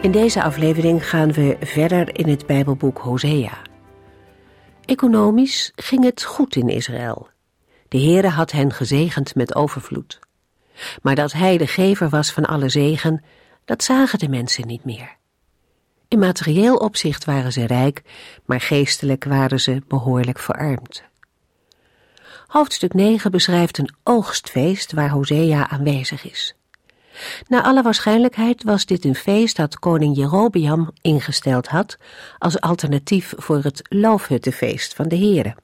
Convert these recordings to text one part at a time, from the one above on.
In deze aflevering gaan we verder in het Bijbelboek Hosea. Economisch ging het goed in Israël. De Heere had hen gezegend met overvloed. Maar dat hij de gever was van alle zegen, dat zagen de mensen niet meer. In materieel opzicht waren ze rijk, maar geestelijk waren ze behoorlijk verarmd. Hoofdstuk 9 beschrijft een oogstfeest waar Hosea aanwezig is. Naar alle waarschijnlijkheid was dit een feest dat koning Jerobeam ingesteld had als alternatief voor het loofhuttenfeest van de heren.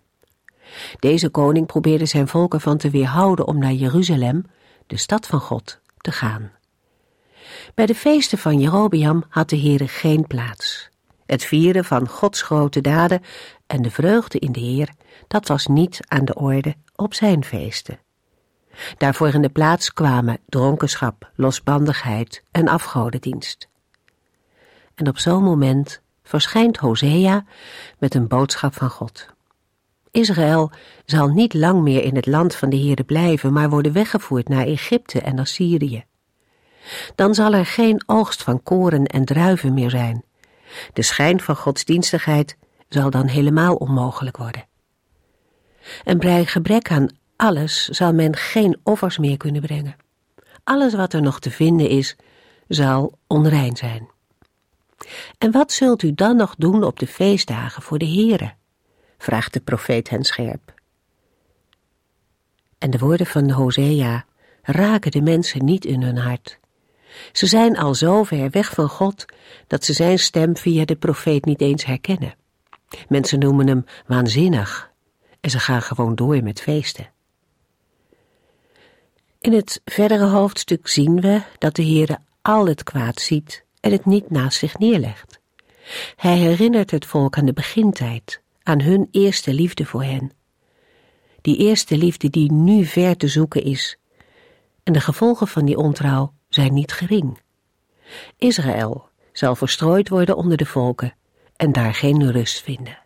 Deze koning probeerde zijn volk ervan te weerhouden om naar Jeruzalem, de stad van God, te gaan. Bij de feesten van Jerobeam had de Heere geen plaats. Het vieren van Gods grote daden en de vreugde in de Heer, dat was niet aan de orde op zijn feesten. Daarvoor in de plaats kwamen dronkenschap, losbandigheid en afgodendienst. En op zo'n moment verschijnt Hosea met een boodschap van God. Israël zal niet lang meer in het land van de Heerde blijven, maar worden weggevoerd naar Egypte en Assyrië. Dan zal er geen oogst van koren en druiven meer zijn. De schijn van godsdienstigheid zal dan helemaal onmogelijk worden. En bij gebrek aan alles zal men geen offers meer kunnen brengen. Alles wat er nog te vinden is, zal onrein zijn. En wat zult u dan nog doen op de feestdagen voor de Heere? vraagt de profeet hen scherp. En de woorden van Hosea raken de mensen niet in hun hart. Ze zijn al zo ver weg van God dat ze zijn stem via de profeet niet eens herkennen. Mensen noemen hem waanzinnig en ze gaan gewoon door met feesten. In het verdere hoofdstuk zien we dat de Heere al het kwaad ziet en het niet naast zich neerlegt. Hij herinnert het volk aan de begintijd, aan hun eerste liefde voor hen. Die eerste liefde die nu ver te zoeken is. En de gevolgen van die ontrouw zijn niet gering. Israël zal verstrooid worden onder de volken en daar geen rust vinden.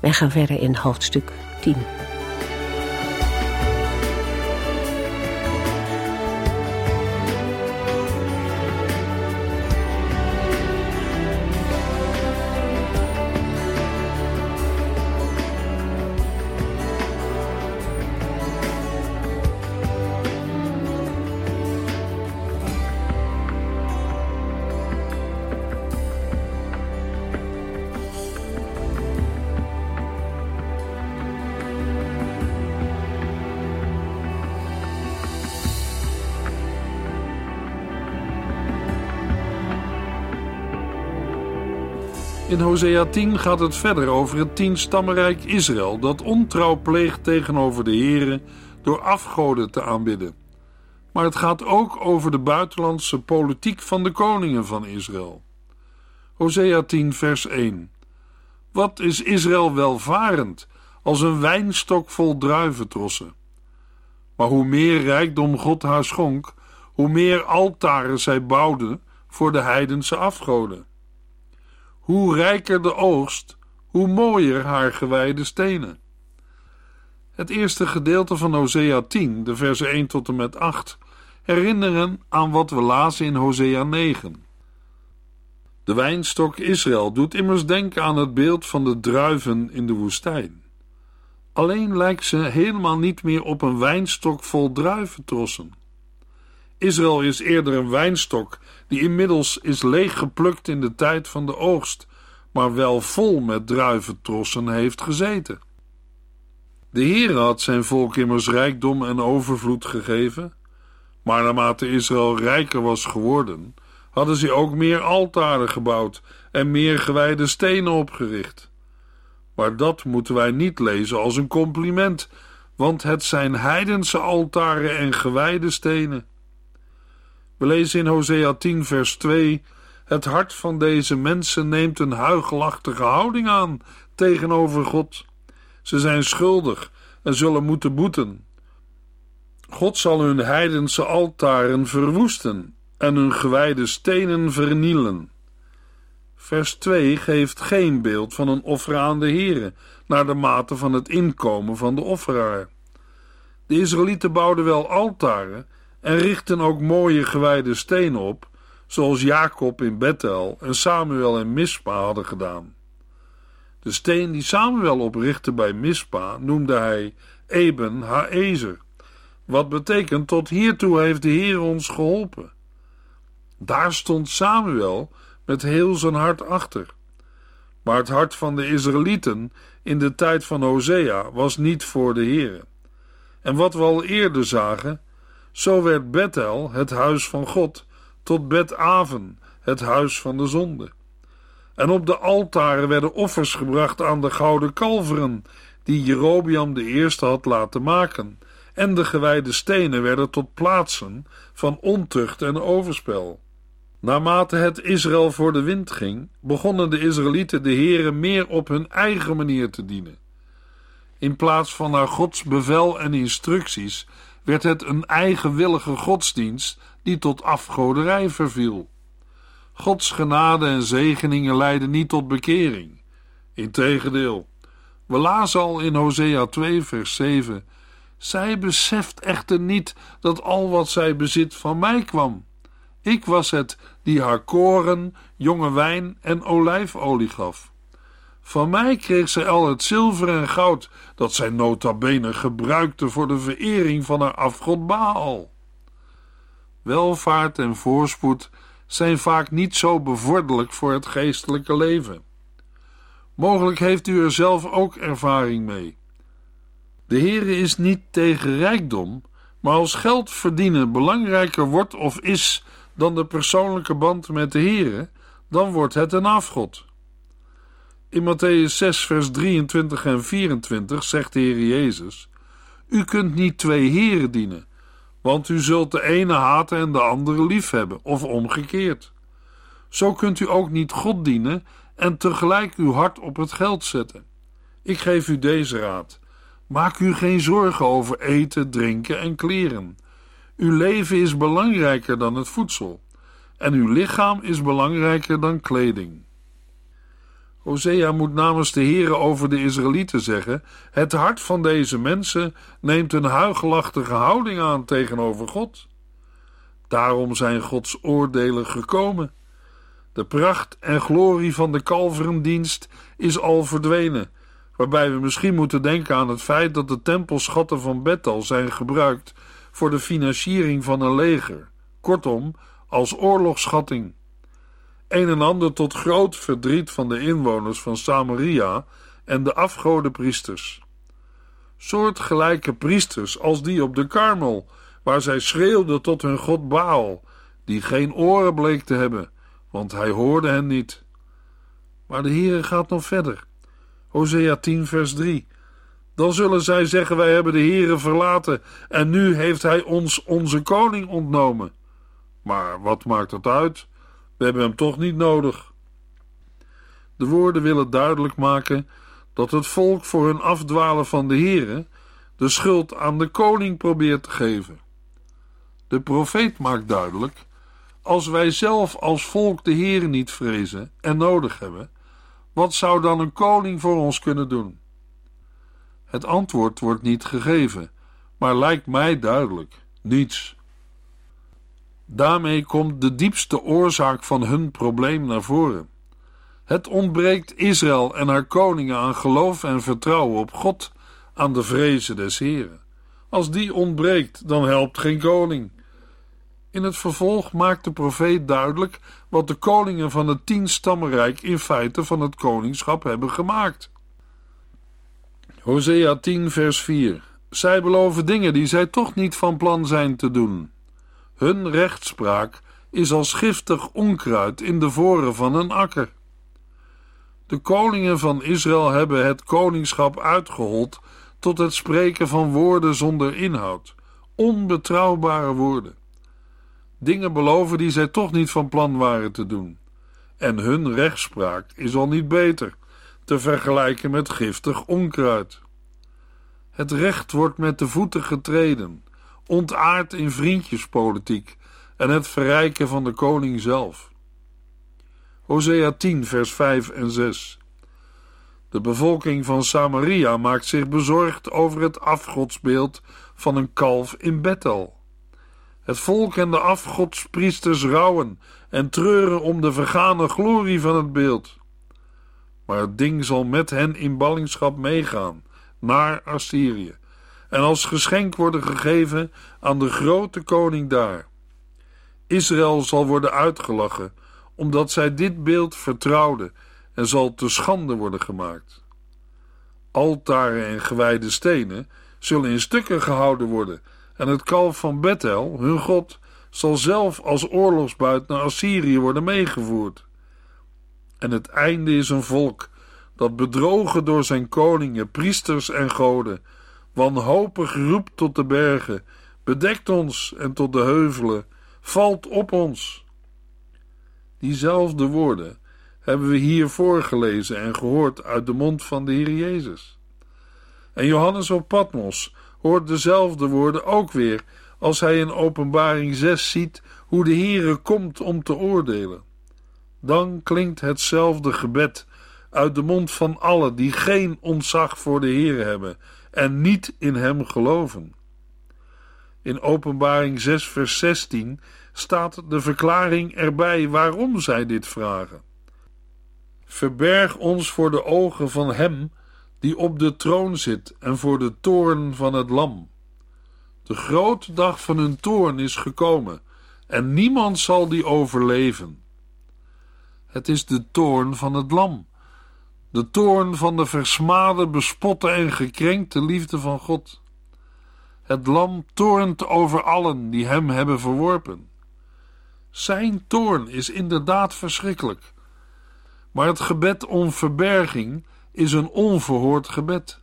Wij gaan verder in hoofdstuk 10. In Hosea 10 gaat het verder over het tienstammenrijk Israël dat ontrouw pleegt tegenover de Here door afgoden te aanbidden. Maar het gaat ook over de buitenlandse politiek van de koningen van Israël. Hosea 10 vers 1 Wat is Israël welvarend als een wijnstok vol druiventrossen. Maar hoe meer rijkdom God haar schonk, hoe meer altaren zij bouwde voor de heidense afgoden. Hoe rijker de oogst, hoe mooier haar gewijde stenen. Het eerste gedeelte van Hosea 10, de versen 1 tot en met 8, herinneren aan wat we lazen in Hosea 9. De wijnstok Israël doet immers denken aan het beeld van de druiven in de woestijn. Alleen lijkt ze helemaal niet meer op een wijnstok vol druiventrossen. Israël is eerder een wijnstok die inmiddels is leeggeplukt in de tijd van de oogst, maar wel vol met druiventrossen heeft gezeten. De Heer had zijn volk immers rijkdom en overvloed gegeven, maar naarmate Israël rijker was geworden, hadden ze ook meer altaren gebouwd en meer gewijde stenen opgericht. Maar dat moeten wij niet lezen als een compliment, want het zijn heidense altaren en gewijde stenen. We lezen in Hosea 10, vers 2: Het hart van deze mensen neemt een huigelachtige houding aan tegenover God. Ze zijn schuldig en zullen moeten boeten. God zal hun heidense altaren verwoesten en hun gewijde stenen vernielen. Vers 2 geeft geen beeld van een offer aan de Here, naar de mate van het inkomen van de offeraar. De Israëlieten bouwden wel altaren en richtten ook mooie gewijde stenen op, zoals Jacob in Bethel en Samuel in Mispa hadden gedaan. De steen die Samuel oprichtte bij Mispa noemde hij Eben Haezer, wat betekent tot hiertoe heeft de Heer ons geholpen. Daar stond Samuel met heel zijn hart achter. Maar het hart van de Israëlieten in de tijd van Hosea was niet voor de Heer. En wat we al eerder zagen, zo werd Bethel, het huis van God, tot Bet-Aven, het huis van de zonde. En op de altaren werden offers gebracht aan de gouden kalveren, die Jerobiam de eerste had laten maken, en de gewijde stenen werden tot plaatsen van ontucht en overspel. Naarmate het Israël voor de wind ging, begonnen de Israëlieten de Heren meer op hun eigen manier te dienen. In plaats van naar Gods bevel en instructies werd het een eigenwillige godsdienst die tot afgoderij verviel. Gods genade en zegeningen leidden niet tot bekering. Integendeel, we lazen al in Hosea 2, vers 7: Zij beseft echter niet dat al wat zij bezit van mij kwam. Ik was het die haar koren, jonge wijn en olijfolie gaf. Van mij kreeg zij al het zilver en goud dat zij nota bene gebruikte voor de verering van haar afgod Baal. Welvaart en voorspoed zijn vaak niet zo bevorderlijk voor het geestelijke leven. Mogelijk heeft u er zelf ook ervaring mee. De Heere is niet tegen rijkdom, maar als geld verdienen belangrijker wordt of is dan de persoonlijke band met de Heere, dan wordt het een afgod. In Matthäus 6, vers 23 en 24 zegt de Heer Jezus: U kunt niet twee heren dienen, want u zult de ene haten en de andere liefhebben, of omgekeerd. Zo kunt u ook niet God dienen en tegelijk uw hart op het geld zetten. Ik geef u deze raad: maak u geen zorgen over eten, drinken en kleren. Uw leven is belangrijker dan het voedsel, en uw lichaam is belangrijker dan kleding. Hosea moet namens de Heere over de Israëlieten zeggen: Het hart van deze mensen neemt een huigelachtige houding aan tegenover God. Daarom zijn Gods oordelen gekomen. De pracht en glorie van de kalverendienst is al verdwenen, waarbij we misschien moeten denken aan het feit dat de tempelschatten van Bethel zijn gebruikt voor de financiering van een leger, kortom, als oorlogsschatting een en ander tot groot verdriet van de inwoners van Samaria en de afgodenpriesters. Soortgelijke priesters als die op de Karmel, waar zij schreeuwden tot hun god Baal, die geen oren bleek te hebben, want hij hoorde hen niet. Maar de Heere gaat nog verder. Hosea 10 vers 3 dan zullen zij zeggen: Wij hebben de Heere verlaten en nu heeft Hij ons onze koning ontnomen. Maar wat maakt het uit? We hebben hem toch niet nodig. De woorden willen duidelijk maken dat het volk voor hun afdwalen van de Heere de schuld aan de koning probeert te geven. De profeet maakt duidelijk: als wij zelf als volk de Heere niet vrezen en nodig hebben, wat zou dan een koning voor ons kunnen doen? Het antwoord wordt niet gegeven, maar lijkt mij duidelijk: niets. Daarmee komt de diepste oorzaak van hun probleem naar voren. Het ontbreekt Israël en haar koningen aan geloof en vertrouwen op God, aan de vrezen des Heren. Als die ontbreekt, dan helpt geen koning. In het vervolg maakt de profeet duidelijk wat de koningen van het tienstammenrijk in feite van het koningschap hebben gemaakt. Hosea 10 vers 4 Zij beloven dingen die zij toch niet van plan zijn te doen. Hun rechtspraak is als giftig onkruid in de voren van een akker. De koningen van Israël hebben het koningschap uitgehold tot het spreken van woorden zonder inhoud, onbetrouwbare woorden. Dingen beloven die zij toch niet van plan waren te doen. en hun rechtspraak is al niet beter, te vergelijken met giftig onkruid. Het recht wordt met de voeten getreden, ontaard in vriendjespolitiek en het verrijken van de koning zelf. Hosea 10, vers 5 en 6. De bevolking van Samaria maakt zich bezorgd over het afgodsbeeld van een kalf in Bethel. Het volk en de afgodspriesters rouwen en treuren om de vergane glorie van het beeld. Maar het ding zal met hen in ballingschap meegaan naar Assyrië en als geschenk worden gegeven aan de grote koning daar. Israël zal worden uitgelachen omdat zij dit beeld vertrouwden en zal te schande worden gemaakt. Altaren en gewijde stenen zullen in stukken gehouden worden en het kalf van Bethel, hun god, zal zelf als oorlogsbuit naar Assyrië worden meegevoerd. En het einde is een volk dat bedrogen door zijn koningen, priesters en goden, wanhopig roept tot de bergen, bedekt ons en tot de heuvelen, valt op ons. Diezelfde woorden hebben we hier voorgelezen en gehoord uit de mond van de Heer Jezus. En Johannes op Patmos hoort dezelfde woorden ook weer als hij in Openbaring 6 ziet hoe de Heere komt om te oordelen. Dan klinkt hetzelfde gebed uit de mond van allen die geen ontzag voor de Heere hebben en niet in hem geloven. In Openbaring 6 vers 16 staat de verklaring erbij waarom zij dit vragen. Verberg ons voor de ogen van hem die op de troon zit en voor de toorn van het lam. De grote dag van hun toorn is gekomen en niemand zal die overleven. Het is de toorn van het lam, de toorn van de versmade, bespotte en gekrenkte liefde van God. Het lam toornt over allen die hem hebben verworpen. Zijn toorn is inderdaad verschrikkelijk. Maar het gebed om verberging is een onverhoord gebed.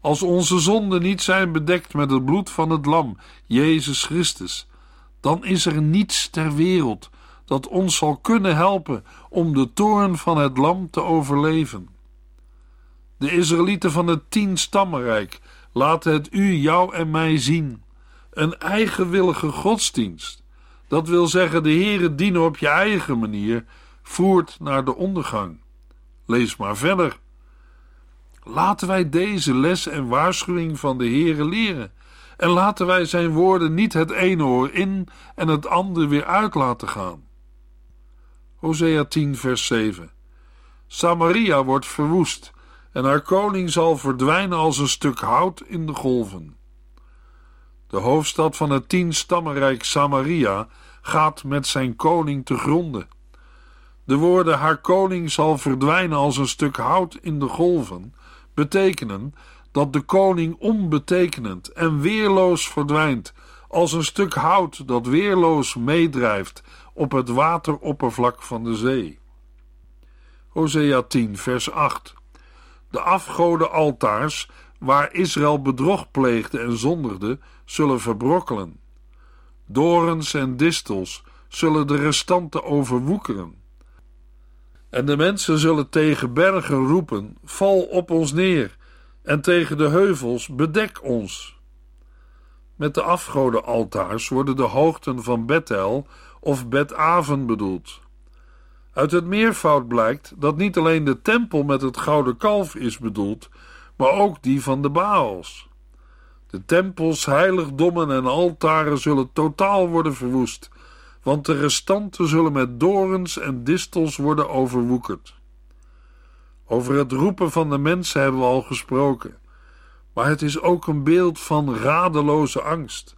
Als onze zonden niet zijn bedekt met het bloed van het Lam, Jezus Christus, dan is er niets ter wereld dat ons zal kunnen helpen om de toorn van het Lam te overleven. De Israëlieten van het tien stammenrijk laten het u, jou en mij zien. Een eigenwillige godsdienst. Dat wil zeggen, de Heere dienen op je eigen manier, voert naar de ondergang. Lees maar verder. Laten wij deze les en waarschuwing van de Heere leren. En laten wij zijn woorden niet het ene oor in en het andere weer uit laten gaan. Hosea 10, vers 7. Samaria wordt verwoest en haar koning zal verdwijnen als een stuk hout in de golven. De hoofdstad van het tien stammenrijk Samaria gaat met zijn koning te gronden. De woorden haar koning zal verdwijnen als een stuk hout in de golven betekenen dat de koning onbetekenend en weerloos verdwijnt als een stuk hout dat weerloos meedrijft op het wateroppervlak van de zee. Hosea 10 vers 8 De afgoden altaars waar Israël bedrog pleegde en zondigde, zullen verbrokkelen. Dorens en distels zullen de restanten overwoekeren. En de mensen zullen tegen bergen roepen: Val op ons neer, en tegen de heuvels: Bedek ons. Met de afgodenaltaars worden de hoogten van Bethel of Betaven bedoeld. Uit het meervoud blijkt dat niet alleen de tempel met het gouden kalf is bedoeld, maar ook die van de Baals. De tempels, heiligdommen en altaren zullen totaal worden verwoest want de restanten zullen met dorens en distels worden overwoekerd. Over het roepen van de mensen hebben we al gesproken, maar het is ook een beeld van radeloze angst.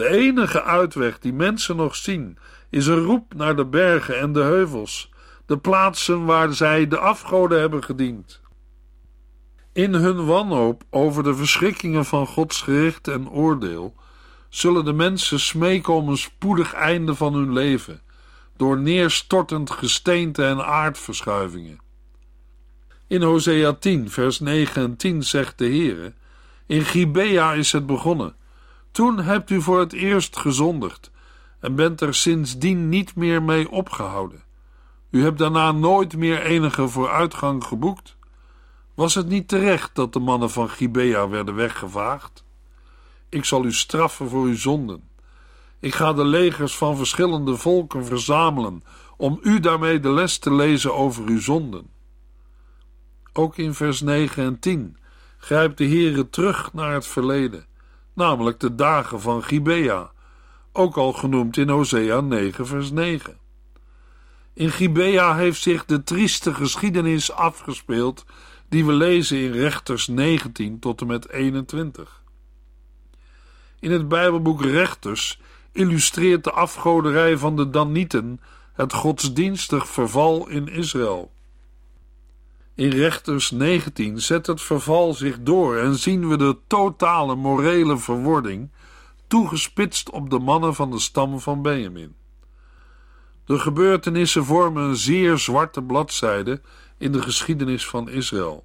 De enige uitweg die mensen nog zien, is een roep naar de bergen en de heuvels, de plaatsen waar zij de afgoden hebben gediend. In hun wanhoop over de verschrikkingen van Gods gericht en oordeel zullen de mensen smeken om een spoedig einde van hun leven, door neerstortend gesteente en aardverschuivingen. In Hosea 10, vers 9 en 10 zegt de Heere: In Gibea is het begonnen. Toen hebt u voor het eerst gezondigd en bent er sindsdien niet meer mee opgehouden. U hebt daarna nooit meer enige vooruitgang geboekt. Was het niet terecht dat de mannen van Gibea werden weggevaagd? Ik zal u straffen voor uw zonden. Ik ga de legers van verschillende volken verzamelen om u daarmee de les te lezen over uw zonden. Ook in vers 9 en 10 grijpt de Heere terug naar het verleden, namelijk de dagen van Gibea, ook al genoemd in Hosea 9 vers 9. In Gibea heeft zich de trieste geschiedenis afgespeeld die we lezen in Rechters 19 tot en met 21. In het Bijbelboek Rechters illustreert de afgoderij van de Danieten het godsdienstig verval in Israël. In Rechters 19 zet het verval zich door en zien we de totale morele verwording toegespitst op de mannen van de stam van Benjamin. De gebeurtenissen vormen een zeer zwarte bladzijde in de geschiedenis van Israël.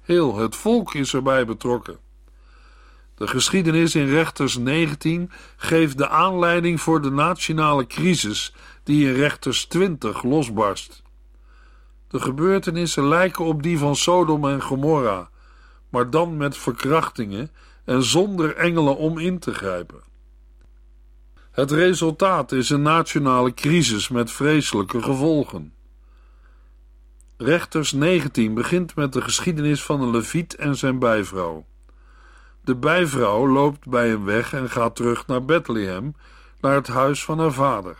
Heel het volk is erbij betrokken. De geschiedenis in Rechters 19 geeft de aanleiding voor de nationale crisis die in Rechters 20 losbarst. De gebeurtenissen lijken op die van Sodom en Gomorra, maar dan met verkrachtingen en zonder engelen om in te grijpen. Het resultaat is een nationale crisis met vreselijke gevolgen. Rechters 19 begint met de geschiedenis van een leviet en zijn bijvrouw. De bijvrouw loopt bij hem weg en gaat terug naar Bethlehem, naar het huis van haar vader.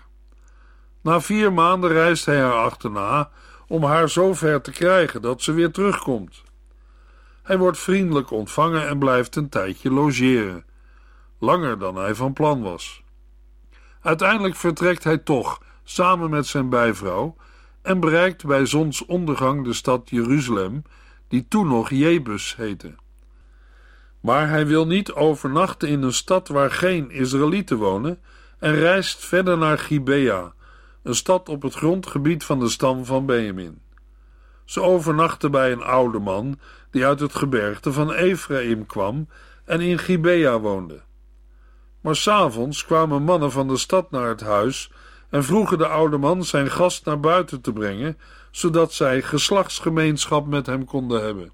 Na vier maanden reist hij haar achterna om haar zover te krijgen dat ze weer terugkomt. Hij wordt vriendelijk ontvangen en blijft een tijdje logeren, langer dan hij van plan was. Uiteindelijk vertrekt hij toch, samen met zijn bijvrouw, en bereikt bij zonsondergang de stad Jeruzalem, die toen nog Jebus heette. Maar hij wil niet overnachten in een stad waar geen Israëlieten wonen en reist verder naar Gibea, een stad op het grondgebied van de stam van Benjamin. Ze overnachten bij een oude man die uit het gebergte van Ephraim kwam en in Gibea woonde. Maar s'avonds kwamen mannen van de stad naar het huis en vroegen de oude man zijn gast naar buiten te brengen, zodat zij geslachtsgemeenschap met hem konden hebben.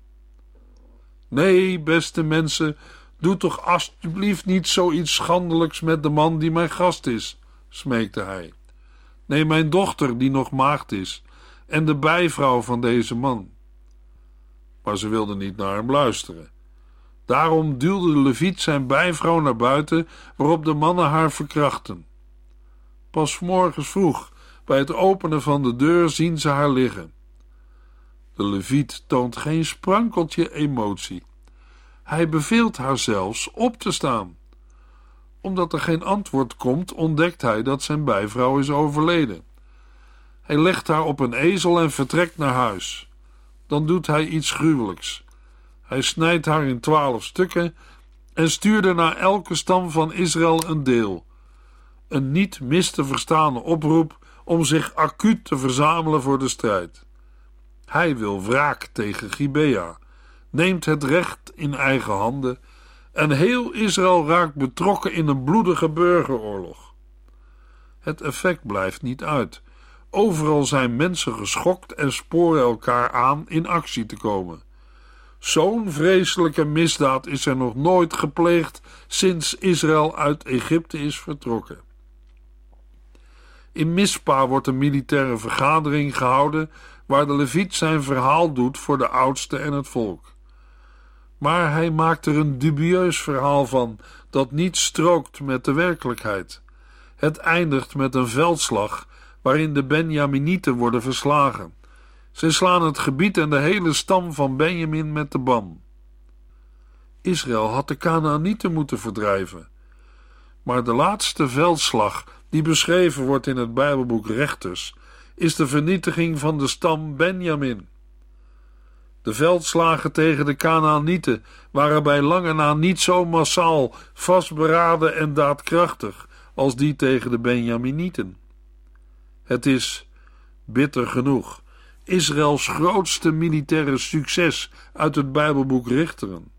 Nee, beste mensen, doe toch alstublieft niet zoiets schandelijks met de man die mijn gast is, smeekte hij. Nee, mijn dochter, die nog maagd is, en de bijvrouw van deze man. Maar ze wilde niet naar hem luisteren. Daarom duwde de leviet zijn bijvrouw naar buiten, waarop de mannen haar verkrachten. Pas morgens vroeg, bij het openen van de deur, zien ze haar liggen. De leviet toont geen sprankeltje emotie. Hij beveelt haar zelfs op te staan. Omdat er geen antwoord komt, ontdekt hij dat zijn bijvrouw is overleden. Hij legt haar op een ezel en vertrekt naar huis. Dan doet hij iets gruwelijks. Hij snijdt haar in twaalf stukken en stuurde naar elke stam van Israël een deel. Een niet mis te verstaande oproep om zich acuut te verzamelen voor de strijd. Hij wil wraak tegen Gibea, neemt het recht in eigen handen en heel Israël raakt betrokken in een bloedige burgeroorlog. Het effect blijft niet uit. Overal zijn mensen geschokt en sporen elkaar aan in actie te komen. Zo'n vreselijke misdaad is er nog nooit gepleegd sinds Israël uit Egypte is vertrokken. In Mispa wordt een militaire vergadering gehouden waar de leviet zijn verhaal doet voor de oudsten en het volk. Maar hij maakt er een dubieus verhaal van dat niet strookt met de werkelijkheid. Het eindigt met een veldslag waarin de Benjaminieten worden verslagen. Ze slaan het gebied en de hele stam van Benjamin met de ban. Israël had de Canaanieten moeten verdrijven. Maar de laatste veldslag die beschreven wordt in het Bijbelboek Rechters is de vernietiging van de stam Benjamin. De veldslagen tegen de Canaanieten waren bij lange na niet zo massaal, vastberaden en daadkrachtig als die tegen de Benjaminieten. Het is, bitter genoeg, Israëls grootste militaire succes uit het Bijbelboek Richteren.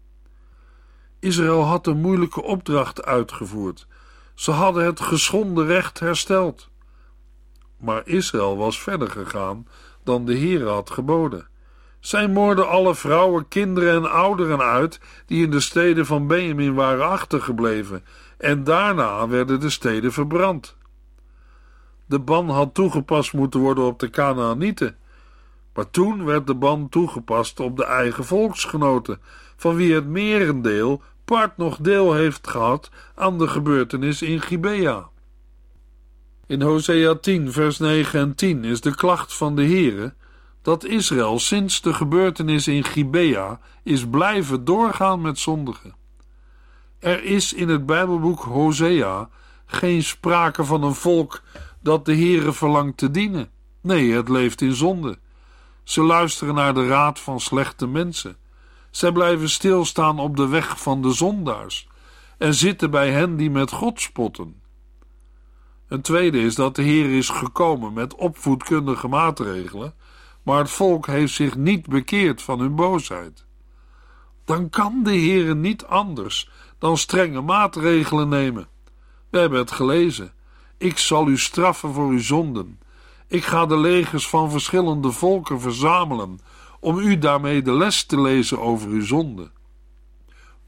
Israël had een moeilijke opdracht uitgevoerd. Ze hadden het geschonden recht hersteld. Maar Israël was verder gegaan dan de Heere had geboden. Zij moorden alle vrouwen, kinderen en ouderen uit die in de steden van Benjamin waren achtergebleven, en daarna werden de steden verbrand. De ban had toegepast moeten worden op de Canaanieten, maar toen werd de ban toegepast op de eigen volksgenoten, van wie het merendeel part nog deel heeft gehad aan de gebeurtenis in Gibea. In Hosea 10, vers 9 en 10 is de klacht van de Heere dat Israël sinds de gebeurtenis in Gibea is blijven doorgaan met zondigen. Er is in het Bijbelboek Hosea geen sprake van een volk dat de Heere verlangt te dienen. Nee, het leeft in zonde. Ze luisteren naar de raad van slechte mensen. Zij blijven stilstaan op de weg van de zondaars en zitten bij hen die met God spotten. Een tweede is dat de Heer is gekomen met opvoedkundige maatregelen, maar het volk heeft zich niet bekeerd van hun boosheid. Dan kan de Heer niet anders dan strenge maatregelen nemen. We hebben het gelezen. Ik zal u straffen voor uw zonden. Ik ga de legers van verschillende volken verzamelen om u daarmee de les te lezen over uw zonde.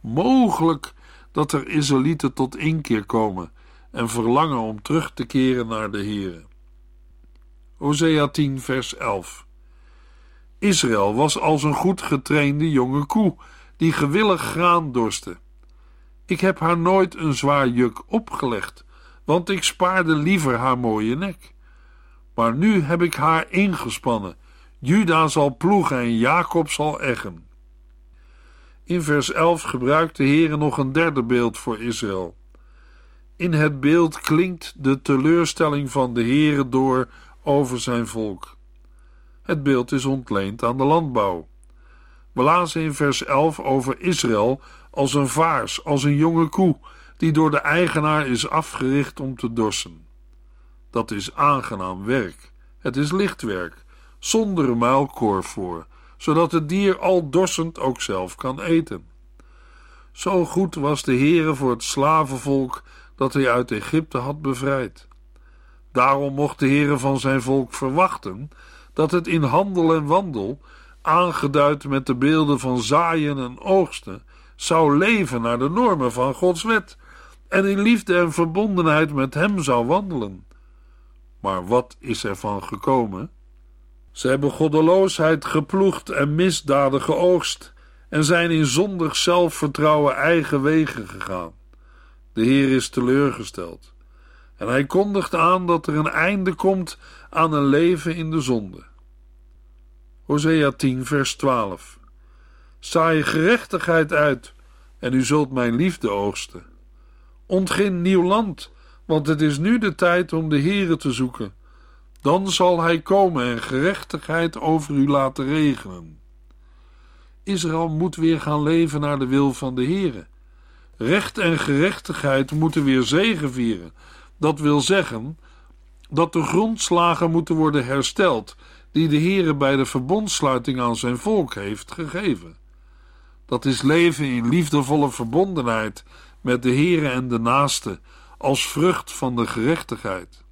Mogelijk dat er Israëlieten tot inkeer komen en verlangen om terug te keren naar de Heere. Hosea 10 vers 11 Israël was als een goed getrainde jonge koe die gewillig graan dorstte. Ik heb haar nooit een zwaar juk opgelegd, want ik spaarde liever haar mooie nek. Maar nu heb ik haar ingespannen. Juda zal ploegen en Jacob zal eggen. In vers 11 gebruikt de Heere nog een derde beeld voor Israël. In het beeld klinkt de teleurstelling van de Heere door over zijn volk. Het beeld is ontleend aan de landbouw. We lazen in vers 11 over Israël als een vaars, als een jonge koe, die door de eigenaar is afgericht om te dorsen. Dat is aangenaam werk. Het is lichtwerk, zonder een muilkorf voor, zodat het dier al dorsend ook zelf kan eten. Zo goed was de Heere voor het slavenvolk dat hij uit Egypte had bevrijd. Daarom mocht de Heere van zijn volk verwachten dat het in handel en wandel, aangeduid met de beelden van zaaien en oogsten, zou leven naar de normen van Gods wet en in liefde en verbondenheid met Hem zou wandelen. Maar wat is er van gekomen? Ze hebben goddeloosheid geploegd en misdaden geoogst en zijn in zondig zelfvertrouwen eigen wegen gegaan. De Heer is teleurgesteld en hij kondigt aan dat er een einde komt aan een leven in de zonde. Hosea 10, vers 12. Saai gerechtigheid uit en u zult mijn liefde oogsten. Ontgin nieuw land, want het is nu de tijd om de Heere te zoeken. Dan zal hij komen en gerechtigheid over u laten regenen. Israël moet weer gaan leven naar de wil van de Heere. Recht en gerechtigheid moeten weer zegevieren. Dat wil zeggen dat de grondslagen moeten worden hersteld die de Heere bij de verbondsluiting aan zijn volk heeft gegeven. Dat is leven in liefdevolle verbondenheid met de Heere en de naaste als vrucht van de gerechtigheid.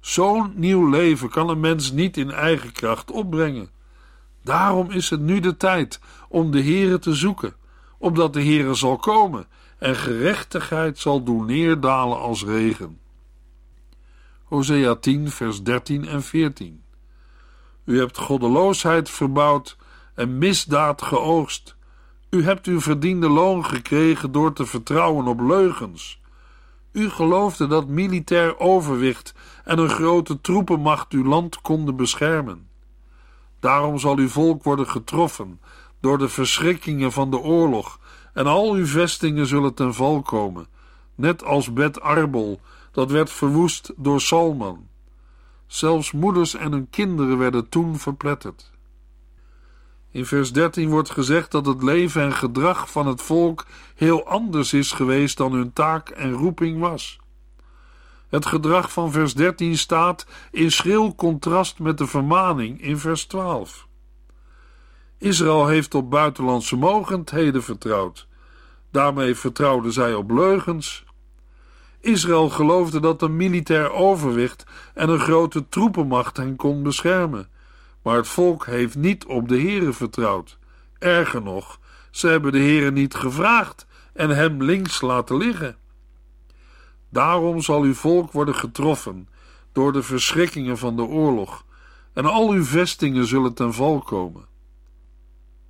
Zo'n nieuw leven kan een mens niet in eigen kracht opbrengen. Daarom is het nu de tijd om de Heere te zoeken, opdat de Heere zal komen en gerechtigheid zal doen neerdalen als regen. Hosea 10, vers 13 en 14. U hebt goddeloosheid verbouwd en misdaad geoogst. U hebt uw verdiende loon gekregen door te vertrouwen op leugens. U geloofde dat militair overwicht en een grote troepenmacht uw land konden beschermen. Daarom zal uw volk worden getroffen door de verschrikkingen van de oorlog, en al uw vestingen zullen ten val komen, net als Bet Arbel, dat werd verwoest door Salman. Zelfs moeders en hun kinderen werden toen verpletterd. In vers 13 wordt gezegd dat het leven en gedrag van het volk heel anders is geweest dan hun taak en roeping was. Het gedrag van vers 13 staat in schril contrast met de vermaning in vers 12. Israël heeft op buitenlandse mogendheden vertrouwd. Daarmee vertrouwden zij op leugens. Israël geloofde dat een militair overwicht en een grote troepenmacht hen kon beschermen. Maar het volk heeft niet op de Here vertrouwd. Erger nog, ze hebben de Here niet gevraagd en hem links laten liggen. Daarom zal uw volk worden getroffen door de verschrikkingen van de oorlog, en al uw vestingen zullen ten val komen.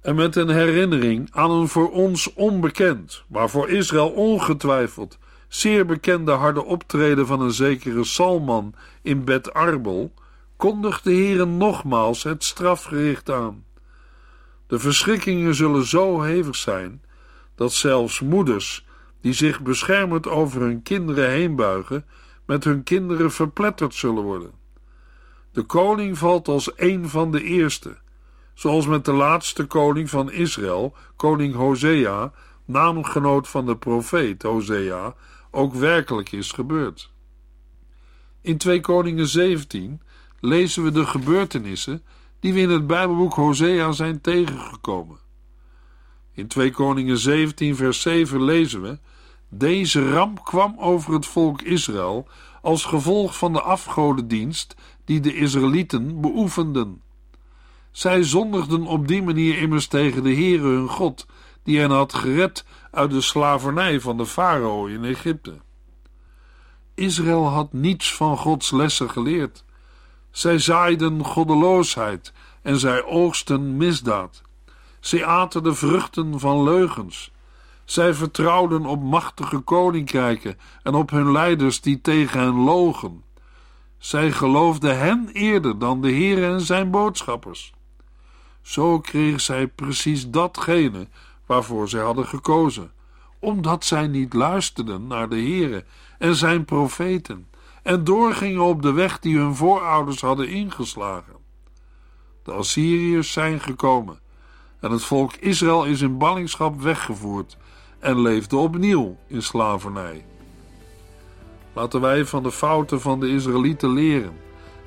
En met een herinnering aan een voor ons onbekend, maar voor Israël ongetwijfeld zeer bekende harde optreden van een zekere Salman in Bet Arbel, kondigt de Heere nogmaals het strafgericht aan. De verschrikkingen zullen zo hevig zijn dat zelfs moeders die zich beschermend over hun kinderen heen buigen, met hun kinderen verpletterd zullen worden. De koning valt als een van de eerste, zoals met de laatste koning van Israël, koning Hosea, naamgenoot van de profeet Hosea, ook werkelijk is gebeurd. In 2 Koningen 17 lezen we de gebeurtenissen die we in het Bijbelboek Hosea zijn tegengekomen. In 2 Koningen 17 vers 7 lezen we deze ramp kwam over het volk Israël als gevolg van de afgodendienst die de Israëlieten beoefenden. Zij zondigden op die manier immers tegen de Heere hun God, die hen had gered uit de slavernij van de farao in Egypte. Israël had niets van Gods lessen geleerd. Zij zaaiden goddeloosheid en zij oogsten misdaad. Zij aten de vruchten van leugens. Zij vertrouwden op machtige koninkrijken en op hun leiders die tegen hen logen. Zij geloofden hen eerder dan de Heer en zijn boodschappers. Zo kregen zij precies datgene waarvoor zij hadden gekozen, omdat zij niet luisterden naar de Heere en zijn profeten en doorgingen op de weg die hun voorouders hadden ingeslagen. De Assyriërs zijn gekomen en het volk Israël is in ballingschap weggevoerd en leefde opnieuw in slavernij. Laten wij van de fouten van de Israëlieten leren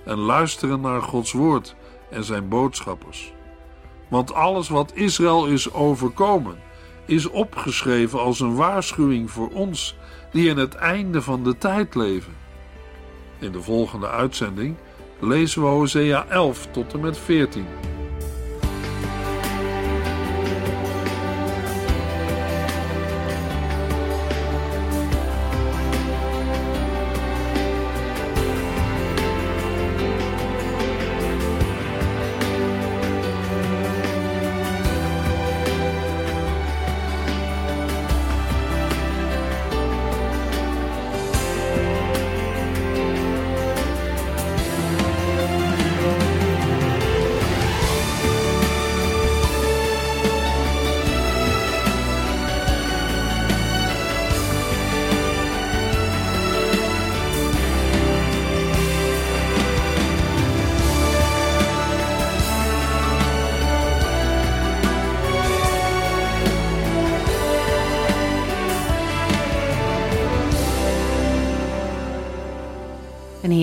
en luisteren naar Gods woord en zijn boodschappers. Want alles wat Israël is overkomen, is opgeschreven als een waarschuwing voor ons die in het einde van de tijd leven. In de volgende uitzending lezen we Hosea 11 tot en met 14.